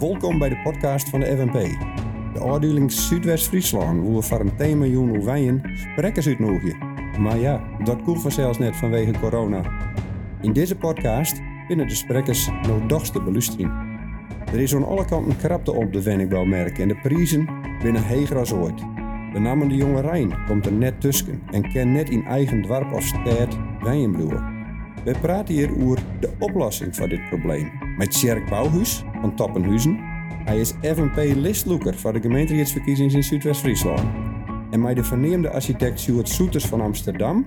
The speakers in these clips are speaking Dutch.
Welkom bij de podcast van de FNP. De afdeling Zuidwest-Friesland, waar we een 10 miljoen wijnen sprekers uitnodigen. Maar ja, dat kon vanzelfs net vanwege corona. In deze podcast binnen de sprekers nog dagste belustering. Er is aan alle kanten krapte op de wenningbouwmerken en de prijzen binnen heger als ooit. De naam de jonge Rijn komt er net tussen en kan net in eigen dorp of stad wijn bloeien. We praten hier over de oplossing voor dit probleem. Met Tjerk Bouwhuis van Toppenhuizen. Hij is FNP-listloeker voor de gemeenteraadsverkiezingen in Zuidwest-Friesland. En met de verneemde architect Stuart Soeters van Amsterdam.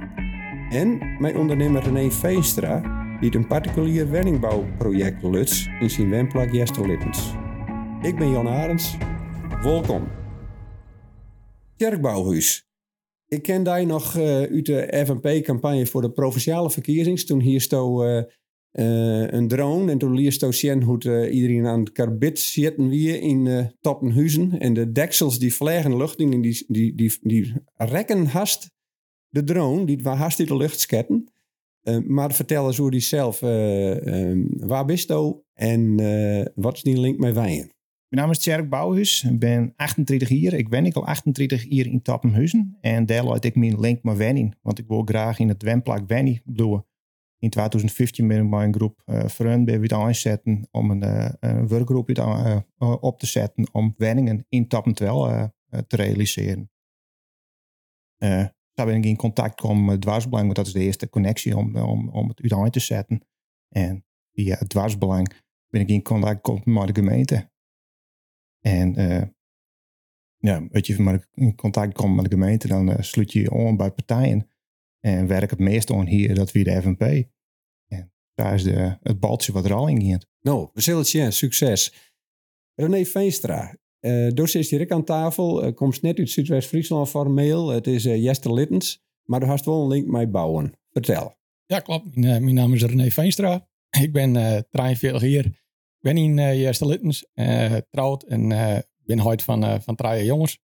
En mijn ondernemer René Veenstra, die een particulier woningbouwproject luts in zijn woonplek Jesterlippens. Ik ben Jan Arends. Welkom. Tjerk Bouwhuis. Ik ken daar nog uh, uit de FNP-campagne voor de provinciale verkiezingen. Toen hier sto uh, uh, een drone en toen liest hoe uh, iedereen aan het karbit zitten wie in uh. En de deksels die vliegen lucht in, die, die, die, die rekken haast de drone, die waar in de lucht sketten. maar vertel eens hoe die zelf, waar bist en wat is die link met wijn? Mijn naam is Tjerk Bouwhuis. Ik ben 38 jaar. Ik ben ik al 28 jaar in Tappenhuizen. En daar laat ik mijn link maar wennen. Want ik wil graag in het wemplak wennen bloeien. In 2015 ben ik bij een groep uh, vrienden weer aanzetten om een, uh, werkgroep uh, op te zetten om wenningen in Tappentwel te realiseren. daar ben ik in contact gekomen met het dwarsbelang, want dat is de eerste connectie om, om, om het uit te zetten. En via het dwarsbelang ben ik in contact gekomen met de gemeente. En ja, weet je, in contact komt met de gemeente, dan sluit je je aan bij partijen. En werk het meeste aan hier, dat wie de FNP. En daar is de, het baltje wat er al in gaat. Nou, we zullen het zien. Succes. René Veenstra, uh, docent direct aan tafel. Uh, komt net uit Zuidwest-Friesland formeel. Het is uh, Jester Littens. Maar er hast wel een link mee bouwen. Vertel. Ja, klopt. Mijn, mijn naam is René Veenstra. Ik ben uh, 43 jaar ben in uh, Jester Littens, uh, trouwd en uh, ben huid van, uh, van drie jongens.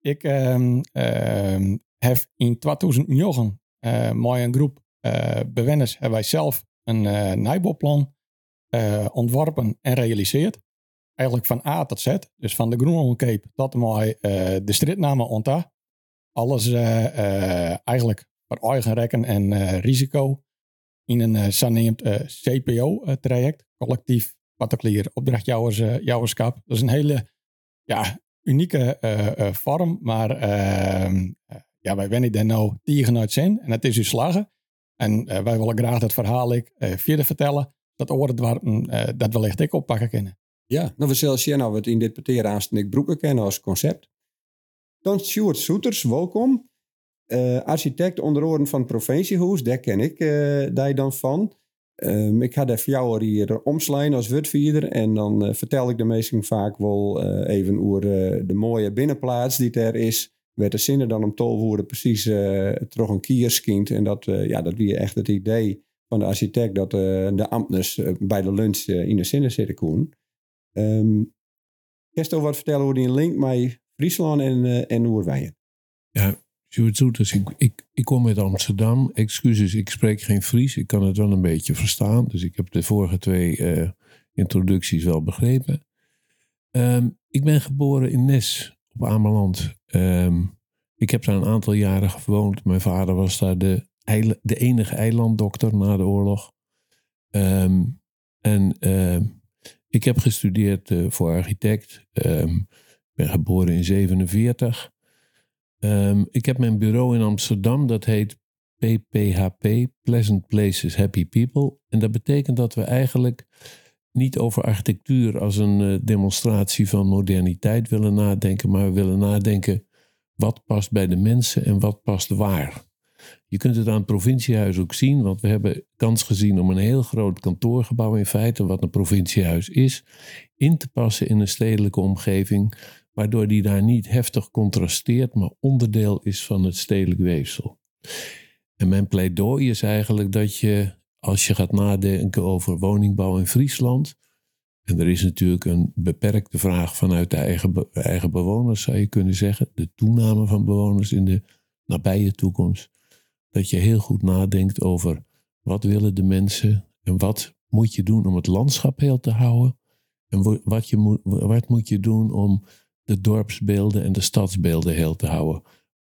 Ik um, heb in 2009 uh, met een groep uh, bewoners hebben wij zelf een uh, ontworpen en realiseerd. Eigenlijk van A tot Z, dus van de Groenlandcape tot met de stritnamen onta. Alles eigenlijk voor eigen rekken en risico in een saneemd CPO-traject, collectief particulier opdrachtjouwerschap. Dat is een hele ja, unieke vorm, maar ehm, ja, wij wennen daar nou tegen uit zijn en het is u slagen. En wij willen graag dat verhaal ik verder vertellen, dat oren waar dat wellicht ik oppakken kunnen. Ja, nou we zullen zien nou het in dit ik broeken kennen als concept. Dan Stuart Soeters, welkom. architect onder oren van het provinciehuis, daar ken ik daar dan van. Um, ik had even jou hier omslaan als wordvierder en dan uh, vertel ik de meesten vaak wel uh, even over uh, de mooie binnenplaats die er is. Werd de zinnen dan om tolvoeren precies terug een kierskind. En dat, ja, dat weer echt het idee van de architect dat de ambtenars bij de lunch in de zinnen zitten koen. Um, Kerst wat vertellen hoe die link met Friesland en, en Oerwijen? Ja, Sjoerd Zoeters, ik, ik, ik kom uit Amsterdam. Excuses, ik spreek geen Fries. Ik kan het wel een beetje verstaan. Dus ik heb de vorige twee uh, introducties wel begrepen. Um, ik ben geboren in Nes op Ameland. Um, ik heb daar een aantal jaren gewoond. Mijn vader was daar de, de enige eilanddokter na de oorlog. Um, en ik heb gestudeerd uh, voor architect. Ik ben geboren in 47. Um, ik heb mijn bureau in Amsterdam, dat heet PPHP, Pleasant Places, Happy People. En dat betekent dat we eigenlijk niet over architectuur als een uh, demonstratie van moderniteit willen nadenken, maar we willen nadenken wat past bij de mensen en wat past waar. Je kunt het aan het provinciehuis ook zien, want we hebben kans gezien om een heel groot kantoorgebouw in feite, wat een provinciehuis is, in te passen in een stedelijke omgeving waardoor die daar niet heftig contrasteert, maar onderdeel is van het stedelijk weefsel. En mijn pleidooi is eigenlijk dat je, als je gaat nadenken over woningbouw in Friesland, en er is natuurlijk een beperkte vraag vanuit de eigen, eigen bewoners, zou je kunnen zeggen, de toename van bewoners in de nabije toekomst, dat je heel goed nadenkt over wat willen de mensen en wat moet je doen om het landschap heel te houden En wat, je moet, wat moet je doen om de dorpsbeelden en de stadsbeelden heel te houden?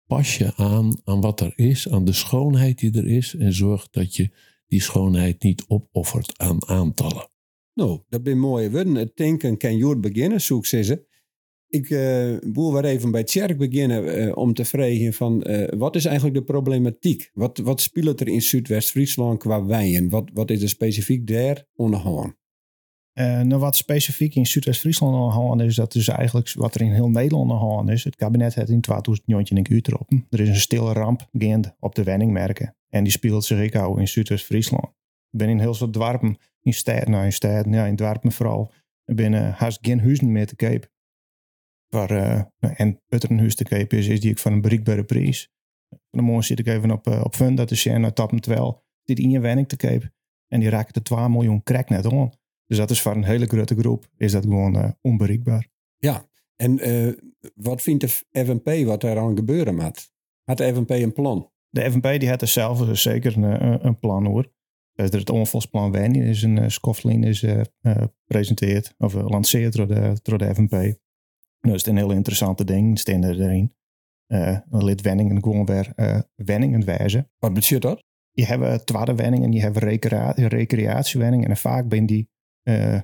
Pas je aan aan wat er is, aan de schoonheid die er is. En zorg dat je die schoonheid niet opoffert aan aantallen. Nou, dat ben mooie woorden. Het denken kan jord beginnen, zoek ze ze. Ik uh, wil weer even bij Tjerk beginnen eh, om te vragen van eh, wat is eigenlijk de problematiek? Wat, wat speelt er in Zuidwest-Friesland qua wijnen? Wat, wat is er specifiek daar onderhand? Uh, nou, wat specifiek in Zuidwest-Friesland onderhand is, dat is eigenlijk wat er in heel Nederland onderhand is. Het kabinet heeft in 2019 een uur erop. Er is een stille ramp gaand op de wenningmerken. En die speelt zich ook in Zuidwest-Friesland. Ik ben in heel veel dwarpen, in steden, nou in steden, ja, in dwarpen vooral. Binnen haast geen huizen meer te koop. Waar, uh, en het te koop is, is die ik van een bereikbare prijs. Vanmorgen zit ik even op, op fund, dat is ja, naar tappen terwijl dit in je wenning te koop. En die raken de 2 miljoen crack net om. Dus dat is voor een hele grote groep, is dat gewoon uh, onbereikbaar. Ja, en wat vindt de FNP wat er aan gebeuren moet? Had de FNP een plan? De FNP die had er zelf dus zeker een, een plan hoor. Het onvolsplan Wenning is een Skoflin is gepresenteerd of gelanceerd door de, door de FNP. Dat is een heel interessante ding, staan er erin. Uh, lid Wenningen gewoon weer Wenningen wijzen. Wat betekent dat? Je hebt tweede Wenningen, je hebt recrea recreatiewenningen en vaak ben die uh,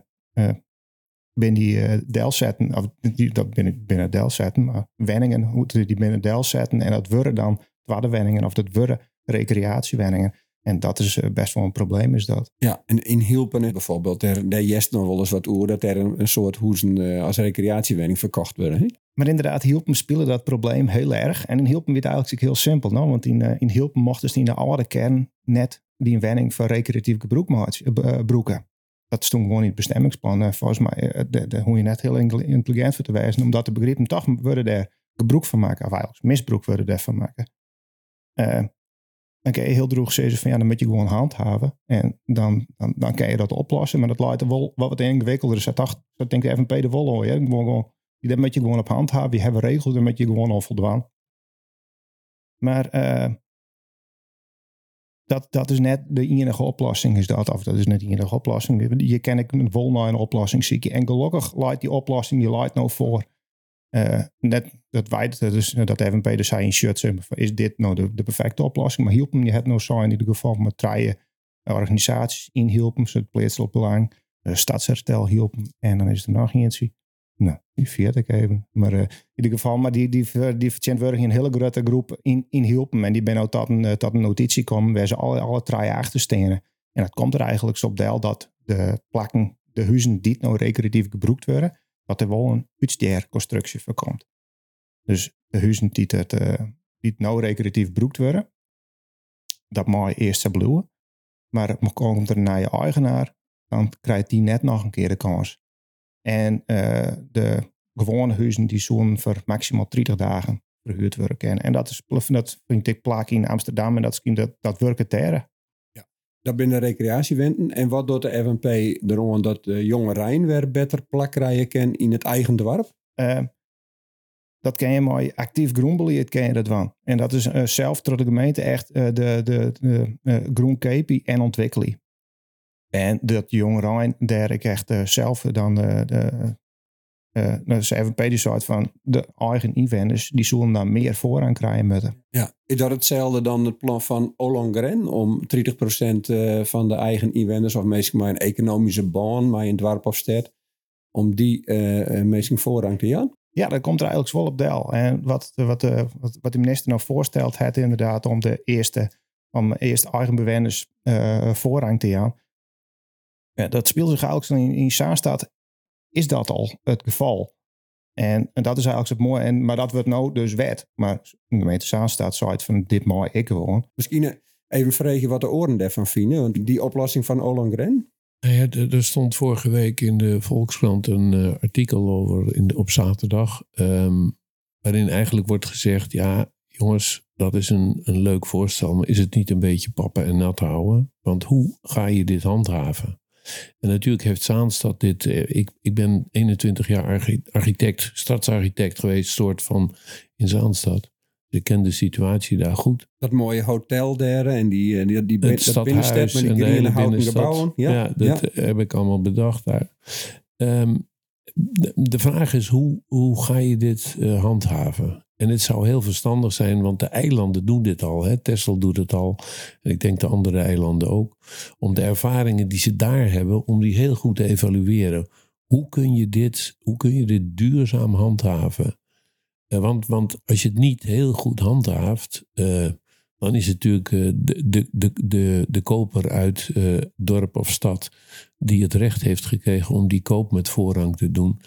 ben die delzetten, of die, dat binnen, binnen delzetten, maar Wenningen moeten die binnen delzetten en dat worden dan Wenningen of dat worden recreatiewenningen. En dat is best wel een probleem, is dat. Ja, en in Hilpen bijvoorbeeld, daar, daar jest nog wel eens wat oer dat er een, een soort hoezen uh, als recreatiewenning verkocht worden. Maar inderdaad, Hilpen spelen dat probleem heel erg. En in Hilpen werd eigenlijk heel simpel. Nou? Want in, uh, in Hilpen mochten ze in de oude kern net die wenning voor gebruik uh, broeken. Dat stond gewoon in het bestemmingsplan. volgens mij, de, de, hoe je net heel intelligent voor te wijzen, omdat de begrippen toch worden daar gebruik van maken. Of eigenlijk misbruik worden daarvan maken dan kan je heel droog zeggen van ja, dan moet je gewoon handhaven. En dan, dan, dan kan je dat oplossen. Maar dat lijkt er wel wat ingewikkelder. Dus dat, dacht, dat denk ik FNP de wel hoor. Gewoon, gewoon, dat moet je gewoon op handhaven. Je hebt regels, dan moet je gewoon al voldaan. Maar uh, dat, dat is net de enige oplossing. Is dat, of dat is net de enige oplossing. Je kan ik een een oplossing zieken. En gelukkig leidt die oplossing, die leidt nou voor uh, net dat wij dus, dat FNP dus zei in shirt, is dit nou de, de perfecte oplossing? Maar hielp hem, je hebt nou zo in ieder geval met drie organisaties in hielpen, zo het plaatselijk belang, uh, stadsherstel hielp hem en dan is er nog eentje. Nou, die viert ik even. Maar uh, in ieder geval, maar die, die, die, een hele grote groep in, in hielpen. En die ben nou tot een, tot een notitie komen waar ze alle, alle drie achter stenen. En dat komt er eigenlijk zo op deel dat de plakken, de huizen die nou recreatief gebruikt worden, dat er wel een uitsteerconstructie voorkomt. Dus de huizen die het, uh, die nou recreatief gebruikt worden, dat mag eerst bloeien. Maar komt er naar je eigenaar, dan krijgt die net nog een keer de kans. En uh, de gewone huizen die zullen voor maximaal 30 dagen verhuurd worden. En dat, is, dat vind ik plaak in Amsterdam en dat is dat, dat werken terren. Ja, dat binnen recreatiewenten. En wat doet de FNP erom dat de jonge Rijn weer beter plak krijgen kan in het eigen dorp? Uh, dat ken je mooi actief groenbeleid ken je dat van. En dat is uh, zelf door de gemeente echt uh, de, de, de uh, en ontwikkeling. En dat jonge Rijn, daar ik echt zelf dan de, de, de FNP die soort van de eigen inwoners, die zullen dan meer vooraan krijgen moeten. Ja, is dat hetzelfde dan het plan van Olongren om 30% van de eigen inwoners of meestal maar een economische baan, maar in het dorp of stad, om die meestal voorrang te gaan? Ja, dat komt er eigenlijk wel op deel. En wat, wat, de, wat, wat de minister nou voorstelt, het inderdaad om de eerste, om eerst eigen bewoners uh, voorrang te gaan. Ja, dat speelt zich eigenlijk in, in Zaanstad, is dat al het geval. En, en dat is eigenlijk het mooie. En, maar dat wordt nou dus wet. Maar de gemeente Zaanstad zei het van dit mooi ik gewoon. Misschien even vragen wat de oren daarvan vinden. Want die oplossing van Ollongren, ja, er stond vorige week in de Volkskrant een uh, artikel over in de, op zaterdag. Um, waarin eigenlijk wordt gezegd: ja, jongens, dat is een, een leuk voorstel. Maar is het niet een beetje pappen en nat houden? Want hoe ga je dit handhaven? En natuurlijk heeft Zaanstad dit. Uh, ik, ik ben 21 jaar architect, stadsarchitect geweest, soort van in Zaanstad. Ik ken de situatie daar goed. Dat mooie hotel daar en die, die, die, het dat binnenstad met die hele houten gebouwen. Ja, ja dat ja. heb ik allemaal bedacht daar. Ehm, de, de vraag is, hoe, hoe ga je dit eh, handhaven? En het zou heel verstandig zijn, want de eilanden doen dit al. Hè? Doet het al. En ik denk de andere eilanden ook. Om de ervaringen die ze daar hebben, om die heel goed te evalueren. Hoe kun je dit, hoe kun je dit duurzaam handhaven? Eh, want, want als je het niet heel goed handhaaft, eh, dan is het natuurlijk eh, de, de, de, de, de koper uit uh, dorp of stad die het recht heeft gekregen om die koop met voorrang te doen.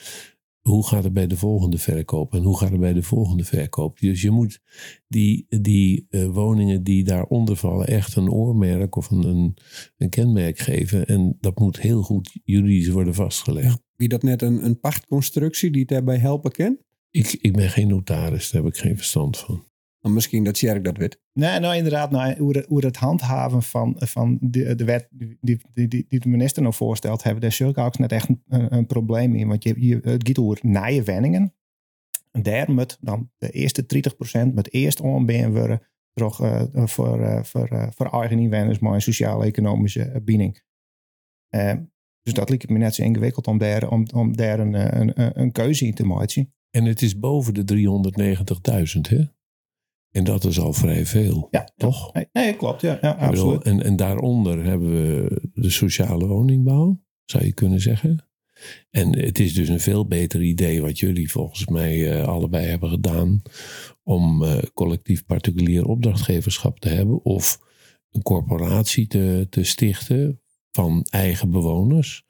Hoe gaat het bij de volgende verkoop en hoe gaat het bij de volgende verkoop? Dus je moet die, die uh, woningen die daaronder vallen echt een oormerk of een, een, een, kenmerk geven. En dat moet heel goed juridisch worden vastgelegd. Wie dat net een, een pachtconstructie die daarbij helpen kan? Ik, ik ben geen notaris, daar heb ik geen verstand van. Maar misschien dat Sjerk dat weet. Nee, nou inderdaad, nou, hoe, hoe het handhaven van, van de, de wet die, die, die, die de minister nou voorstelt, hebben daar zulke ook net echt een, een, probleem in. Want je, je, het gaat over nieuwe wenningen. En daar moet dan de eerste 30% met eerst onbeen worden toch, uh, voor, uh, voor, uh, voor eigen inwoners, maar een sociaal-economische binding. dus dat lijkt me net zo ingewikkeld om daar, om, om daar een, een, een keuze in te maken. En het is boven de 390.000, hè? En dat is al vrij veel, ja, toch? Nee, nee klopt. Ja, ja absoluut. En, en daaronder hebben we de sociale woningbouw, zou je kunnen zeggen. En het is dus een veel beter idee wat jullie volgens mij uh, allebei hebben gedaan. Om uh, collectief particulier opdrachtgeverschap te hebben. Of een corporatie te, te stichten van eigen bewoners.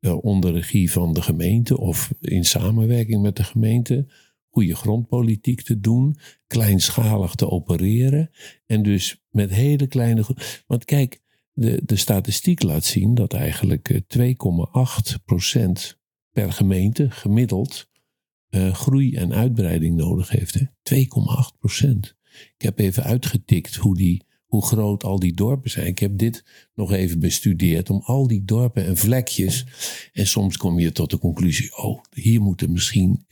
Uh, onder regie van de gemeente of in samenwerking met de gemeente goede grondpolitiek te doen, kleinschalig te opereren en dus met hele kleine. Want kijk, de, de statistiek laat zien dat eigenlijk 2,8% eh, per gemeente gemiddeld uh, groei en uitbreiding nodig heeft. 2,8%. Ik heb even uitgetikt hoe die hoe groot al die dorpen zijn. Ik heb dit nog even bestudeerd om al die dorpen en vlekjes. En soms kom je tot de conclusie: oh, hier moeten misschien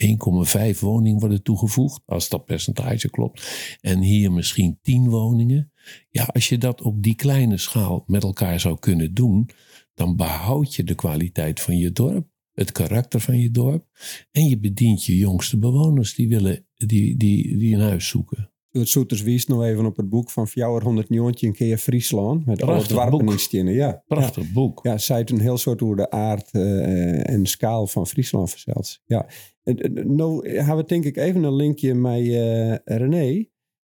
1,5 woningen worden toegevoegd, als dat percentage klopt. En hier misschien 10 woningen. Ja, als je dat op die kleine schaal met elkaar zou kunnen doen, dan behoud je de kwaliteit van je dorp. Het karakter van je dorp. En je bedient je jongste bewoners die, willen, die, die, die een huis zoeken het Soeters wies nog even op het boek van 400 een keer Friesland. Met alle dwarpen in Ja, Prachtig boek. Ja, zij het een heel soort hoe de aard uh, en schaal van Friesland verzeld. Ja, nou hebben we denk ik even een linkje met uh, René.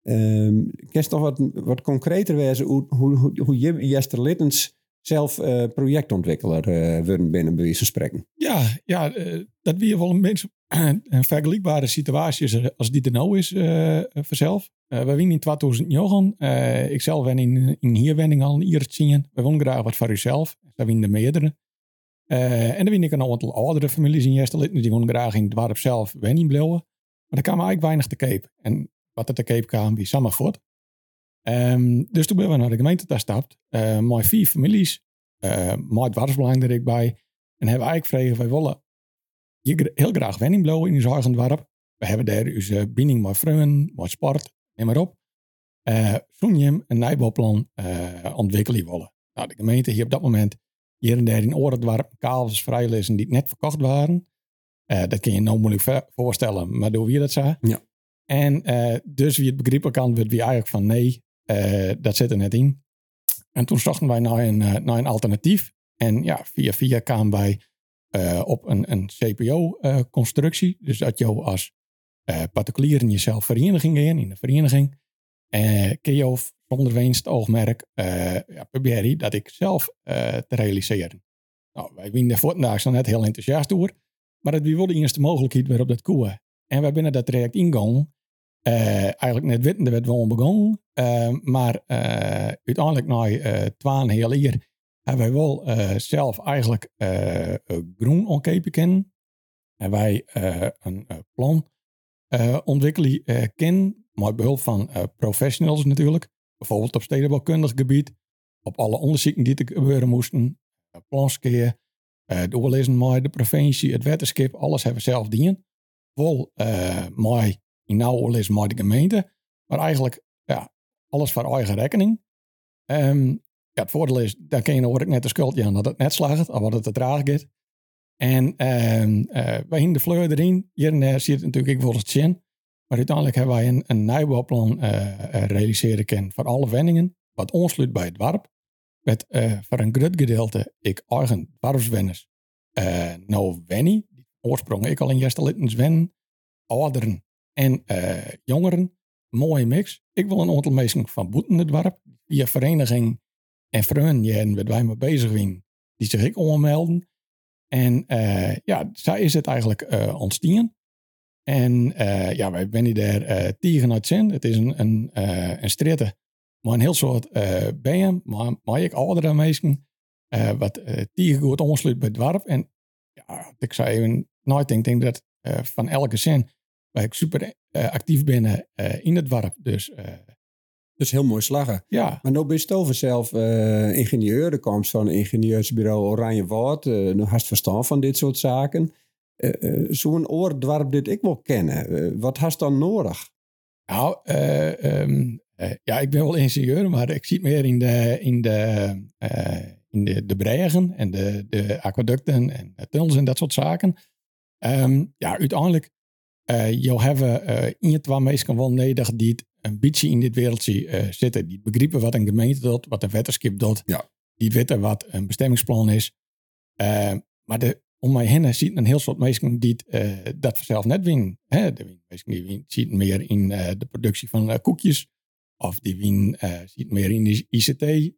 Um, kan je nog wat, wat concreter wezen hoe, hoe, hoe, hoe je Jester Littens zelf uh, projectontwikkelaar uh, worden binnen bij spreken. Ja, ja uh, dat weer wel een beetje een vergelijkbare situatie als die er nou is vanzelf. we winnen in 2009. ik zelf ben in, in hierwenning al een zien. We willen graag wat voor uzelf. Daar winnen de meerdere. en dan win ik een aantal oudere families in Jesterlitten. Die willen graag in het dorp zelf wenning blijven. Maar daar kwam eigenlijk weinig te Cape. En wat er te Cape kwam, wie samen voort. Dus toen ben we naar de gemeente daar stapt. Uh, mijn vier families. Uh, mijn dwarsbelang er bij. En hebben eigenlijk gevraagd, wij willen heel graag wenning blowen in ons eigen dorp. We hebben daar onze binding met vrienden, met sport, neem maar op. Uh, Toen een nijbouwplan uh, ontwikkelen willen. Nou, de gemeente hier op dat moment hier en daar in Oorendwarp kavels vrijlezen die net verkocht waren. Uh, dat kun je nou moeilijk voorstellen, maar door wie dat zei. Ja. En dus wie het begrepen kan, werd wie eigenlijk van nee, dat zit er net in. En toen zochten wij naar een, naar een alternatief. En ja, via via kwamen wij op een, een CPO-constructie. dus dat je als particulier in jezelf vereniging in, in een vereniging. En kun je zonder winst oogmerk ja, probeer dat ik zelf te realiseren. Nou, wij winnen vandaag net heel enthousiast door. Maar het wilde de mogelijkheid weer op dat koe. En wij binnen dat traject ingaan. Uh, eigenlijk net weten dat we wel begonnen. Maar uh, uiteindelijk na uh, heel jaar hebben wij wel zelf eigenlijk groen omkepen kennen. En wij een plan ontwikkelen kennen. Met behulp van professionals natuurlijk. Bijvoorbeeld op stedenbouwkundig gebied. Op alle onderzoeken die er gebeuren moesten. planskeer. doorlezen met de provincie, het wetenschap. Alles hebben we zelf dienen. Wel mooi in nauw maar de gemeente. Maar eigenlijk ja, alles voor eigen rekening. Um, ja, het voordeel is, daar kun je hoor net de schuld aan dat het net slaagt, of wat het te traag gaat. En uh, wij hingen de vleur erin. Hier en daar zie je het natuurlijk ik wel eens zien. Maar uiteindelijk hebben wij een, een nieuwbouwplan realiseren kunnen voor alle wenningen. Wat onsluit bij het dorp. Met voor een groot gedeelte ik eigen dorpswenners. nou wennie. Oorsprong ik al in Jester Littens wennen. Ouderen en jongeren. Mooie mix. Ik wil een aantal mensen van boeten het dorp. Via vereniging en vrienden waar wij mee bezig zijn. Die zich ik ommelden. En uh, ja, zij is het eigenlijk uh, ontstaan. En uh, ja, wij zijn daar uh, tegen uit zin. Het is een, een, een stritten, maar een heel soort bijen, maar, maar ik oudere mensen, wat tegen goed omsluit bij het dorp. En ja, ik zou even nooit denk, denk dat van elke zin waar ik super actief ben in het dorp. Dus dus heel mooi slagen. Ja. Maar nu ben je zelf uh, ingenieur. Er komt zo'n ingenieursbureau Oranje Woord. Uh, nu hast verstand van dit soort zaken. Uh, Zo'n oordwarp dit ik wil kennen. wat hast dan nodig? Nou, um, ja, ik ben wel ingenieur, maar ik zie het meer in de, in de, in de, de bregen en de, de aquaducten en de tunnels en dat soort zaken. Um, ja, uiteindelijk, je hebben in je twee meesten wel nodig die het een beetje in dit wereldje uh, zitten. Die begrijpen wat een gemeente doet, wat een wetterskip doet. Ja. Die weten wat een bestemmingsplan is. Uh, maar de, om mij heen ziet een heel soort mensen die uh, dat vanzelf net winnen. Hè? De mensen die zien meer in de productie van koekjes. Of die wien ziet meer in de ICT.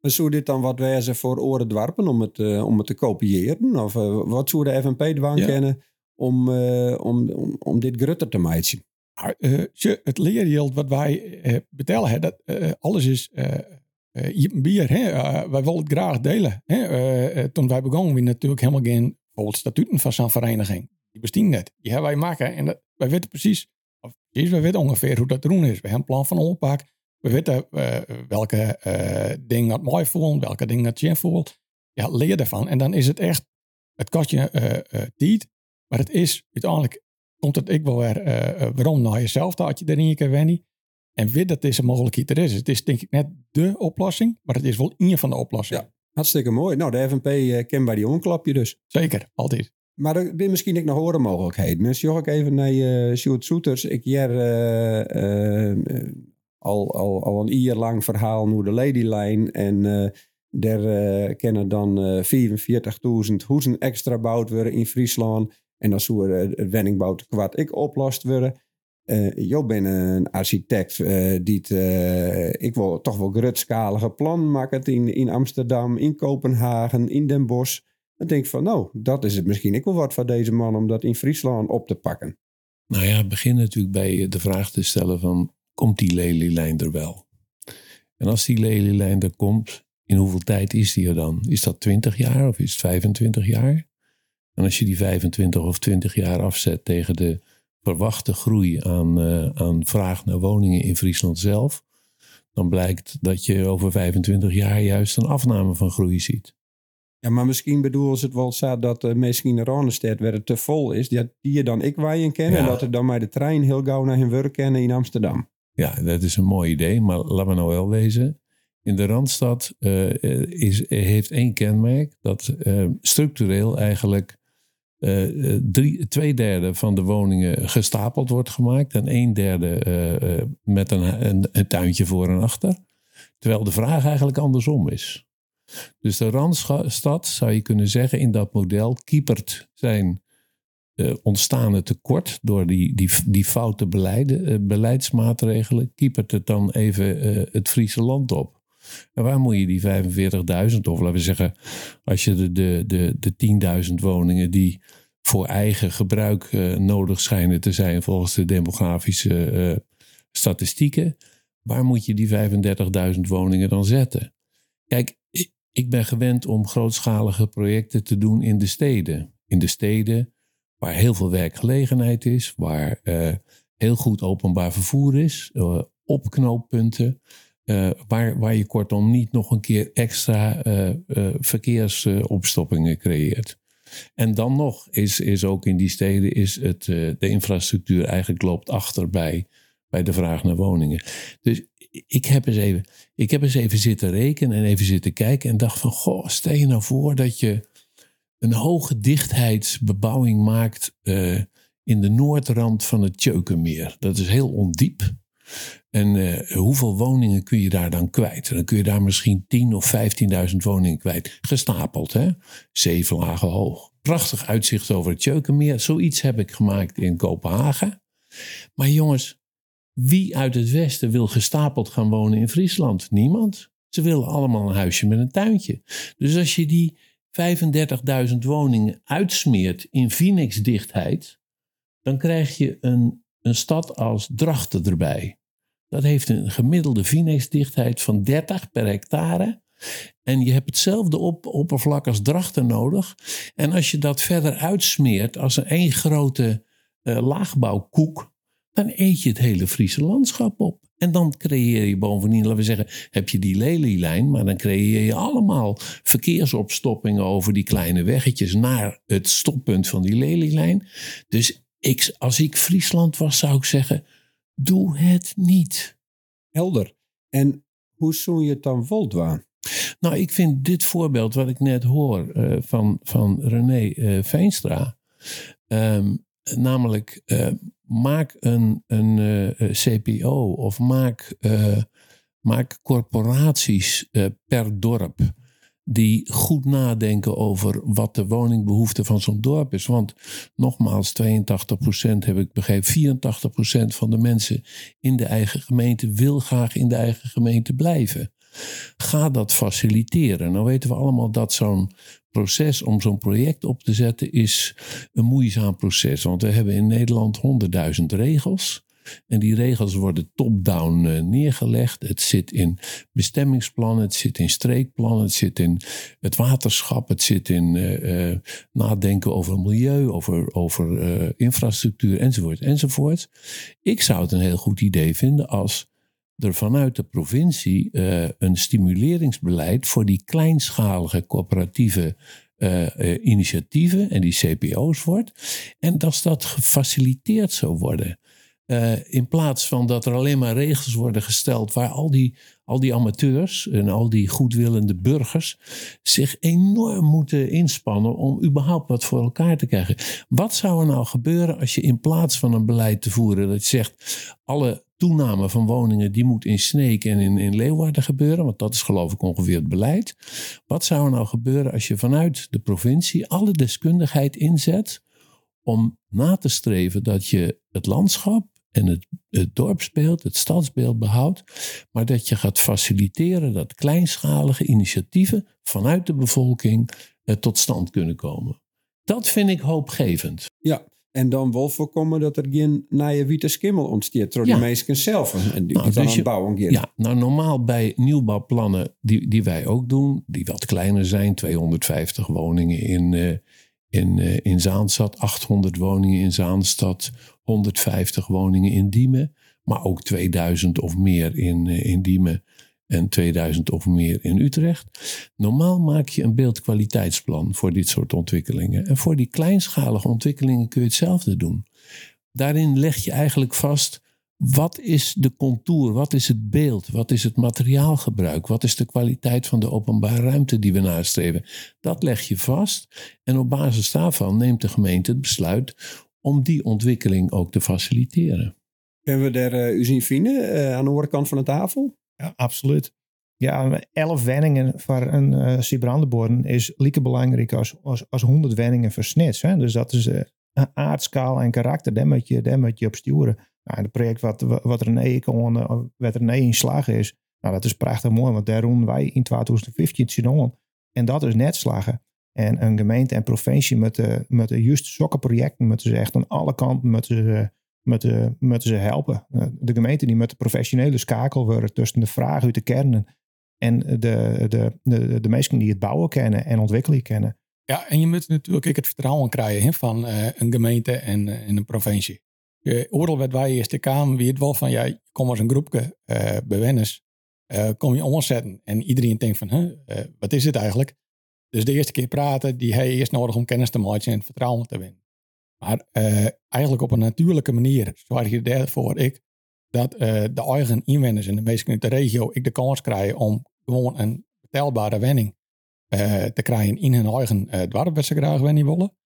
Maar zou dit dan wat wezen voor oren dwarpen om het, om het te kopiëren? Of wat zou de FNP dwang ja. kennen om, om, om, om dit grutter te maken? uh, het leergeld wat wij uh, betalen, dat, uh, alles is uh, bier. Hè? wij willen het graag delen. Hè? toen wij begonnen, we natuurlijk helemaal geen bijvoorbeeld statuten van zo'n vereniging. Die bestaan net. Die hebben wij maken. En dat, wij weten precies, of wij weten ongeveer hoe dat te doen is. We hebben een plan van ompak. We weten welke dingen het mooi voelt, welke dingen het zin voelt. Ja, leer ervan. En dan is het echt, het kost je tijd, maar het is uiteindelijk komt het ik wel weer uh, waarom naar jezelf dat je erin kan wennen. En weet dat deze mogelijkheid er is. Het is denk ik net de oplossing, maar het is wel een van de oplossingen. Ja, hartstikke mooi. Nou, de FNP uh, eh, ken bij die onklapje dus. Zeker, altijd. Maar er zijn misschien ook nog horen mogelijkheden. Dus joh ik even naar uh, Sjoerd Soeters. Ik jaar al, al, al een jaar lang verhaal nu de Ladyline. En daar kennen dan 44.000 hoezen extra bouwd worden in Friesland. En dan zou het wenningbouw kwart ik oplost worden. Uh, je bent een architect uh, die uh, ik wil toch wel grootschalige plan maken in, in Amsterdam, in Kopenhagen, in Den Bosch. Dan denk ik van nou, dat is het misschien ik wel wat voor deze man om dat in Friesland op te pakken. Nou ja, begin natuurlijk bij de vraag te stellen van komt die lelielijn er wel? En als die lelielijn er komt, in hoeveel tijd is die er dan? Is dat 20 jaar of is het 25 jaar? En als je die 25 of 20 jaar afzet tegen de verwachte groei aan, uh, aan vraag naar woningen in Friesland zelf, dan blijkt dat je over 25 jaar juist een afname van groei ziet. Ja, maar misschien bedoelen ze het wel zo dat uh, misschien de Ronestad waar het te vol is, die, die je dan ik waaien kennen, ja. en dat er dan bij de trein heel gauw naar hun werk kennen in Amsterdam. Ja, dat is een mooi idee, maar laten we nou wel wezen. In de Randstad uh, is, heeft één kenmerk dat structureel eigenlijk uh, twee derde van de woningen gestapeld wordt gemaakt en een derde uh, met een, een, tuintje voor en achter. Terwijl de vraag eigenlijk andersom is. Dus de Randstad, zou je kunnen zeggen, in dat model kiepert zijn ontstane tekort door die, die, die foute beleidsmaatregelen, kiepert het dan even het Friese land op. En waar moet je die 45.000, of laten we zeggen, als je de, de, de, de 10.000 woningen die voor eigen gebruik uh, nodig schijnen te zijn volgens de demografische uh, statistieken, waar moet je die 35.000 woningen dan zetten? Kijk, ik ben gewend om grootschalige projecten te doen in de steden. In de steden waar heel veel werkgelegenheid is, waar uh, heel goed openbaar vervoer is, opknooppunten. Uh, waar, waar je kortom niet nog een keer extra uh, uh, verkeersopstoppingen creëert. En dan nog is, is ook in die steden is het, de infrastructuur eigenlijk loopt achter bij, bij de vraag naar woningen. Dus ik heb, eens even, ik heb eens even zitten rekenen en even zitten kijken en dacht van, goh, stel je nou voor dat je een hoge dichtheidsbebouwing maakt in de noordrand van het Tjeukenmeer. Dat is heel ondiep. En uh, hoeveel woningen kun je daar dan kwijt? Dan kun je daar misschien 10.000 of 15.000 woningen kwijt. Gestapeld, hè? Zeven lagen hoog. Prachtig uitzicht over het Tjeukenmeer. Zoiets heb ik gemaakt in Kopenhagen. Maar jongens, wie uit het Westen wil gestapeld gaan wonen in Friesland? Niemand. Ze willen allemaal een huisje met een tuintje. Dus als je die 35.000 woningen uitsmeert in Phoenix-dichtheid, dan krijg je een, een stad als Drachten erbij. Dat heeft een gemiddelde Phoenix-dichtheid van 30 per hectare. En je hebt hetzelfde op, oppervlak als Drachten nodig. En als je dat verder uitsmeert als een één grote uh, laagbouwkoek, dan eet je het hele Friese landschap op. En dan creëer je bovendien, laten we zeggen, heb je die lelielijn, maar dan creëer je allemaal verkeersopstoppingen over die kleine weggetjes naar het stoppunt van die lelielijn. Dus ik, als ik Friesland was, zou ik zeggen, doe het niet. Helder. En hoe zou je het dan voldwaan? Nou, ik vind dit voorbeeld wat ik net hoor uh, van, van René uh, Veenstra, um, namelijk uh, maak een, een CPO of maak, maak corporaties per dorp die goed nadenken over wat de woningbehoefte van zo'n dorp is. Want nogmaals, 82% heb ik begrepen, 84% van de mensen in de eigen gemeente wil graag in de eigen gemeente blijven. Ga dat faciliteren. Nou weten we allemaal dat zo'n proces om zo'n project op te zetten is een moeizaam proces. Want we hebben in Nederland honderdduizend regels. En die regels worden top-down uh, neergelegd. Het zit in bestemmingsplannen, het zit in streekplannen, het zit in het waterschap, het zit in uh, uh, nadenken over milieu, over, over infrastructuur enzovoort enzovoort. Ik zou het een heel goed idee vinden als er vanuit de provincie een stimuleringsbeleid voor die kleinschalige coöperatieve initiatieven en die CPO's wordt. En dat dat gefaciliteerd zou worden. In plaats van dat er alleen maar regels worden gesteld waar al die, al die amateurs en al die goedwillende burgers zich enorm moeten inspannen om überhaupt wat voor elkaar te krijgen. Wat zou er nou gebeuren als je in plaats van een beleid te voeren dat je zegt alle toename van woningen, die moet in Sneek en in, in Leeuwarden gebeuren. Want dat is geloof ik ongeveer het beleid. Wat zou er nou gebeuren als je vanuit de provincie alle deskundigheid inzet om na te streven dat je het landschap en het, het dorpsbeeld, het stadsbeeld behoudt, maar dat je gaat faciliteren dat kleinschalige initiatieven vanuit de bevolking eh, tot stand kunnen komen. Dat vind ik hoopgevend. Ja, en dan wel voorkomen dat er geen nieuwe witte skimmel ontstaat door ja. de mensen zelf. En die, nou, dus bouwen Ja, nou normaal bij nieuwbouwplannen die, die wij ook doen, die wat kleiner zijn, 250 woningen in, uh, in, uh, in Zaanstad, 800 woningen in Zaanstad, 150 woningen in Diemen, maar ook 2000 of meer in, uh, in Diemen en 2000 of meer in Utrecht. Normaal maak je een beeldkwaliteitsplan voor dit soort ontwikkelingen. En voor die kleinschalige ontwikkelingen kun je hetzelfde doen. Daarin leg je eigenlijk vast wat is de contour, wat is het beeld, wat is het materiaalgebruik, wat is de kwaliteit van de openbare ruimte die we nastreven. Dat leg je vast en op basis daarvan neemt de gemeente het besluit om die ontwikkeling ook te faciliteren. Kunnen we daar uh, u zien vinden uh, aan de overkant van de tafel? Ja, absoluut. Ja, elf wenningen voor een uh, is lieke belangrijk als, als, als 100 wenningen voor snits. Hè? Dus dat is uh, aardschaal en karakter, daar moet je, daar moet je op sturen. Nou, het project wat, wat René, kon, uh, wat René in slag is, nou, dat is prachtig mooi, want daar doen wij in 2015 zien En dat is net slagen. En een gemeente en provincie met, de, met de juist zulke projecten moeten ze echt aan alle kanten moeten moeten, moeten ze helpen. Eh, de gemeente die met de professionele schakel worden tussen de vraag uit de kernen en de, de, de, de mensen die het bouwen kennen en ontwikkelen kennen. Ja, en je moet natuurlijk ook het vertrouwen krijgen van een gemeente en, en een provincie. Oordeel werd wij eerst de Kamer wie het wel van, ja, kom als een groepje uh, bewenners, kom je omzetten. En iedereen denkt van, huh, wat is het eigenlijk? Dus de eerste keer praten, die hij eerst nodig om kennis te maken en vertrouwen te winnen. Maar eigenlijk op een natuurlijke manier zorg je ervoor ik, dat de eigen inwoners en de mensen uit de regio ik de kans krijgen om gewoon een betaalbare wenning eh, te krijgen in hun eigen uh, dorp wat ze graag willen willen.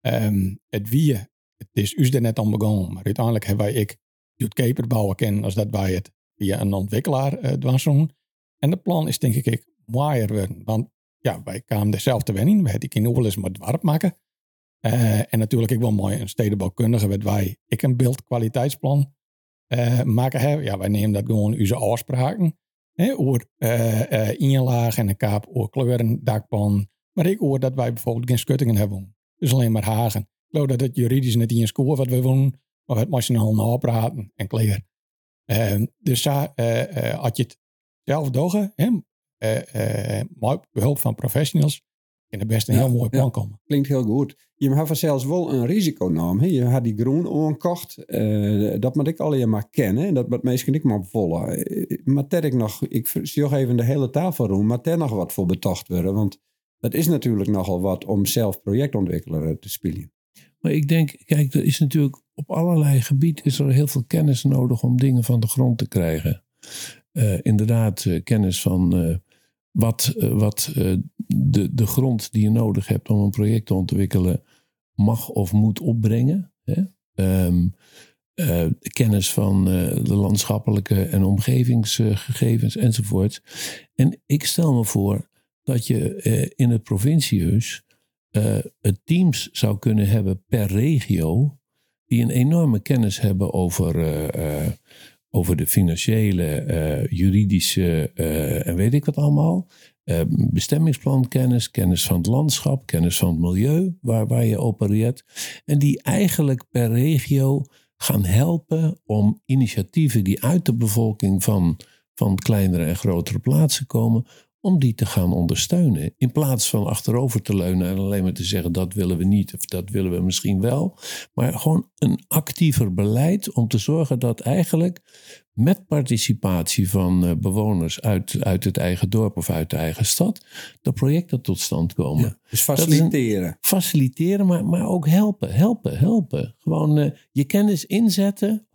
Ehm, het wie, het is us er net om begonnen, maar uiteindelijk hebben wij ik het Caper bouwen kennen als dat wij het via een ontwikkelaar uh, doen. En het plan is denk ik mooier worden, want ja, wij kwamen dezelfde winning, we hadden eens met warp maken. en natuurlijk ik wel mooi een stedenbouwkundige werd wij ik een beeldkwaliteitsplan maken hebben. Ja, wij nemen dat gewoon onze afspraken. He, over uh, inlaag en een kaap, over kleuren, dakpan. Maar ik hoor dat wij bijvoorbeeld geen schuttingen hebben. Dus alleen maar hagen. Ik geloof dat het juridisch net in een score wat we doen, maar het nationaal napraten en kleur. Uh, dus uh, had je het zelf dogen, met behulp van professionals, in de beste een heel mooi plan komen. Klinkt heel goed. Je hebt zelfs wel een risiconaam. Je had die groen aankocht. Uh, dat moet ik alleen maar kennen. Dat moet meestal niet maar volgen. Uh, maar ik nog, ik zie even de hele tafel roem, maar er nog wat voor betocht worden. Want dat is natuurlijk nogal wat om zelf projectontwikkelaar te spelen. Maar ik denk, kijk, er is natuurlijk op allerlei gebieden is er heel veel kennis nodig om dingen van de grond te krijgen. Uh, inderdaad, kennis van wat, eh, wat eh, de, de grond die je nodig hebt om een project te ontwikkelen mag of moet opbrengen. Hè? Uh, kennis van de landschappelijke en omgevingsgegevens enzovoort. En ik stel me voor dat je in het provinciehuis teams zou kunnen hebben per regio die een enorme kennis hebben over over de financiële, juridische en weet ik wat allemaal. Bestemmingsplankennis, kennis van het landschap, kennis van het milieu waar, waar je opereert. En die eigenlijk per regio gaan helpen om initiatieven die uit de bevolking van, van kleinere en grotere plaatsen komen, om die te gaan ondersteunen. In plaats van achterover te leunen en alleen maar te zeggen dat willen we niet of dat willen we misschien wel. Maar gewoon een actiever beleid om te zorgen dat eigenlijk met participatie van eh, bewoners uit, uit het eigen dorp of uit de eigen stad, de projecten tot stand komen. dus faciliteren. faciliteren, maar, maar ook helpen, helpen, helpen. Gewoon uh, je kennis inzetten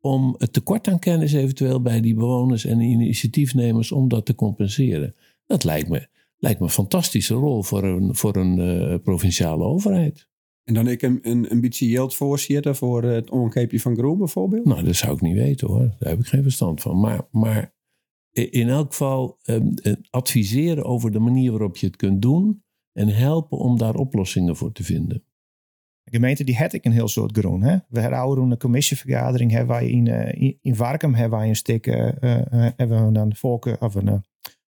om het tekort aan kennis eventueel bij die bewoners en initiatiefnemers om dat te compenseren. Dat lijkt me, lijkt me een fantastische rol voor een, voor een uh, provinciale overheid. En dan ik een, een, een beetje yield voorzitter voor het omkeepje van Groen bijvoorbeeld? Nou, dat zou ik niet weten hoor. Daar heb ik geen verstand van. Maar, maar in elk geval eh, adviseren over de manier waarop je het kunt doen. En helpen om daar oplossingen voor te vinden. De gemeente die had ik een heel soort groen. Hè? We hadden een commissievergadering hebben wij in, uh, in, in Varkum hebben wij een stuk uh, uh, hebben we dan volken of een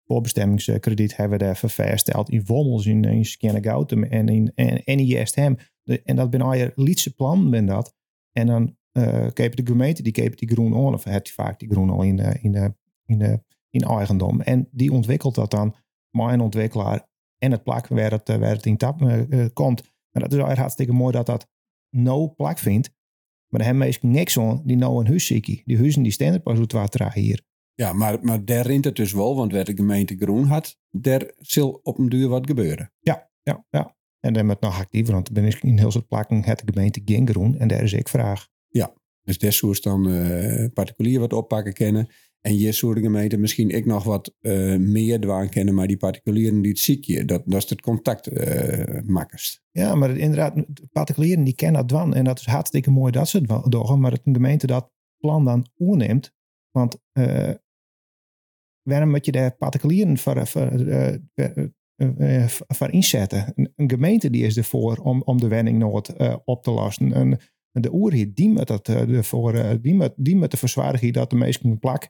voorbestemmingskrediet hebben we daar vervesteld in Wommels, in, in Skennegoutem en in, en, en in. En dat ben al je Lietse plan, ben dat. En dan uh, de gemeente, die die groen aan, of heeft vaak die groen al in, in, de, in, de, in eigendom. En die ontwikkelt dat dan, maar een ontwikkelaar en het plak waar het, het in tap uh, komt. En dat is eigenlijk hartstikke mooi dat dat no plak vindt. Maar dan hebben meestal niks aan die nou een huis zieken. Die huizen die staan er pas wat hier. Ja, maar, maar daar rint het dus wel, want waar de gemeente groen had, daar zal op een duur wat gebeuren. Ja, ja, ja. En dan met nog actiever, want ben ik in heel soort plakken het de gemeente geen groen en daar is ik vraag. Ja, dus soort dan uh, particulier wat oppakken kennen. En je soort gemeente misschien ik nog wat uh, meer dwaan kennen, maar die particulieren die het ziekje, dat, dat is het contact uh, makkers. Ja, maar inderdaad, particulieren die kennen dat dwan en dat is hartstikke mooi dat ze het doen, maar dat een gemeente dat plan dan oerneemt, want uh, waarom moet je daar particulieren voor, voor, uh, voor inzetten? Een, gemeente die is ervoor om, om de wenningnood op te lossen. En, de oerhit die met dat ervoor, die met, die met de dat de meesten plak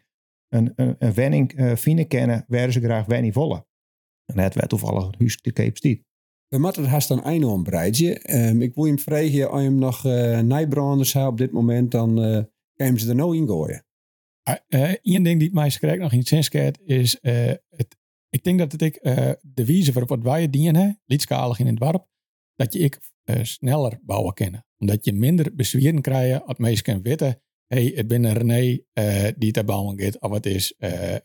een, een, een wenning vinden kennen waar ze graag wenning willen. En het werd toevallig huis de Cape. We moeten het haast dan enorm breidje. Um, ik wil hem vragen, als je hem nog uh, nijbranders op dit moment, dan uh, ze er nou in gooien. Uh, Eén ding die mij schrijft nog in het is, uh, het, ik denk dat het ik, uh, de wijze waarop wij dienen, liedskalig in het dorp, dat je ik sneller bouwen kennen. Omdat je minder bezwieren krijgt als mensen kunnen weten, hey, het ben René die te bouwen gaat, of het is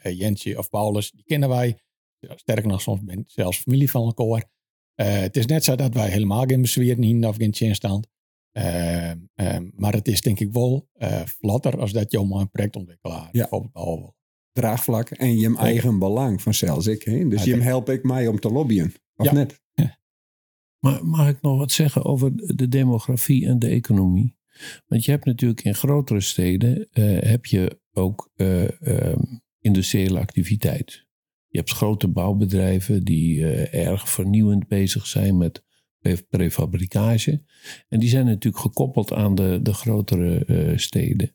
Jentje of Paulus, die kennen wij. Sterker nog, soms ben zelfs familie van elkaar. het is net zo dat wij helemaal geen bezwieren hebben of geen chinstand. Uh, uh, maar het is denk ik wel uh, vlotter als dat je om een projectontwikkelaar ja. bijvoorbeeld al draagvlak en je eigen belang vanzelfs ik. Hè? Dus je help ik mij om te lobbyen, of Ja. net? Maar mag ik nog wat zeggen over de demografie en de economie? Want je hebt natuurlijk in grotere steden eh, heb je ook eh, ehm, industriële activiteit. Je hebt grote bouwbedrijven die eh, erg vernieuwend bezig zijn met prefabricage. En die zijn natuurlijk gekoppeld aan de, de grotere eh, steden.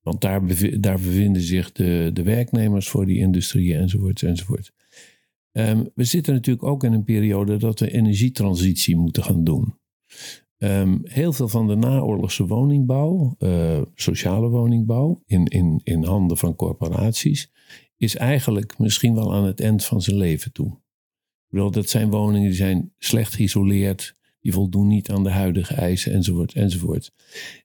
Want daar, daar bevinden zich de, de werknemers voor die industrieën enzovoort enzovoort. Ehm, we zitten natuurlijk ook in een periode dat we energietransitie moeten gaan doen. Ehm, heel veel van de naoorlogse woningbouw, eh, sociale woningbouw, in, in, in handen van corporaties, is eigenlijk misschien wel aan het eind van zijn leven toe. Bedoel, dat zijn woningen die zijn slecht geïsoleerd, die voldoen niet aan de huidige eisen, enzovoort, enzovoort.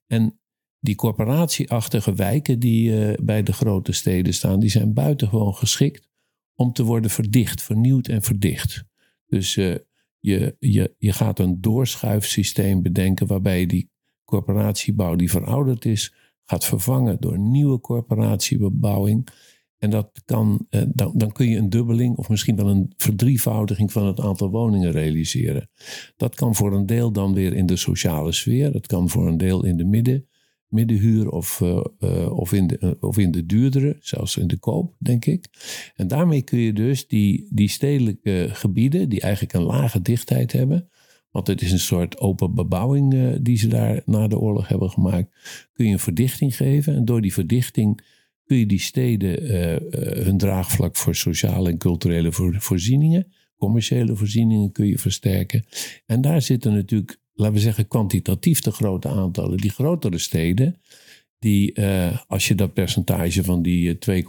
En die corporatieachtige wijken die eh, bij de grote steden staan, die zijn buitengewoon geschikt om te worden verdicht, vernieuwd en verdicht. Dus eh, je, je, je gaat een doorschuifsysteem bedenken waarbij je die corporatiebouw die verouderd is, gaat vervangen door nieuwe corporatiebebouwing. En dat kan, eh, dan, dan kun je een dubbeling of misschien wel een verdrievoudiging van het aantal woningen realiseren. Dat kan voor een deel dan weer in de sociale sfeer. Dat kan voor een deel in de midden, middenhuur of, eh, eh, of, in de, of in de duurdere, zelfs in de koop, denk ik. En daarmee kun je dus die, die stedelijke gebieden, die eigenlijk een lage dichtheid hebben, want het is een soort open bebouwing die ze daar na de oorlog hebben gemaakt, kun je een verdichting geven. En door die verdichting kun je die steden eh, eh, hun draagvlak voor sociale en culturele voor, voorzieningen, commerciële voorzieningen kun je versterken. En daar zitten natuurlijk, laten we zeggen, kwantitatief de grote aantallen. Die grotere steden, die eh, als je dat percentage van die eh,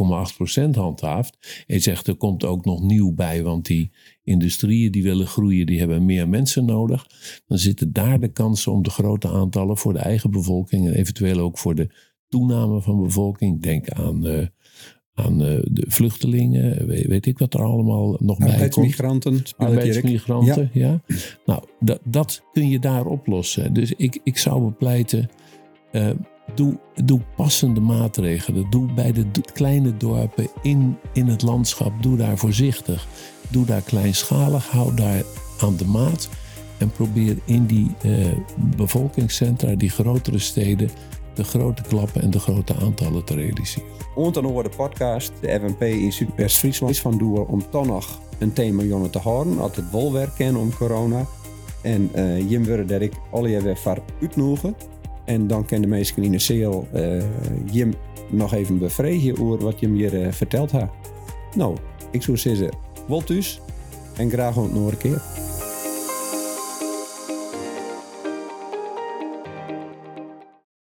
2,8% handhaaft, en zegt er komt ook nog nieuw bij, want die industrieën die willen groeien, die hebben meer mensen nodig, dan zitten daar de kansen om de grote aantallen voor de eigen bevolking en eventueel ook voor de toename van bevolking. Denk aan, eh, aan eh, de vluchtelingen, weet, weet ik wat er allemaal nog bij komt. Arbeidsmigranten. Arbeidsmigranten, ja. Nou, dat, dat kun je daar oplossen. Dus ik, ik zou bepleiten, eh, doe, doe passende maatregelen. Doe bij de kleine dorpen in, in het landschap, doe daar voorzichtig. Doe daar kleinschalig, hou daar aan de maat. En probeer in die bevolkingscentra, die grotere steden, de grote klappen en de grote aantallen te realiseren. Onder de podcast, de FNP in Zuidwest-Friesland, is van doel om toch nog een thema jongen te houden. Als het wel werk kennen om corona. En uh, Jim wilde dat ik alle weer voor uitnodigen. En dan kan de mensen in de uh, Jim nog even bevredigen over wat Jim hier uh, verteld had. Nou, ik zou zeggen, wel thuis en graag nog een keer.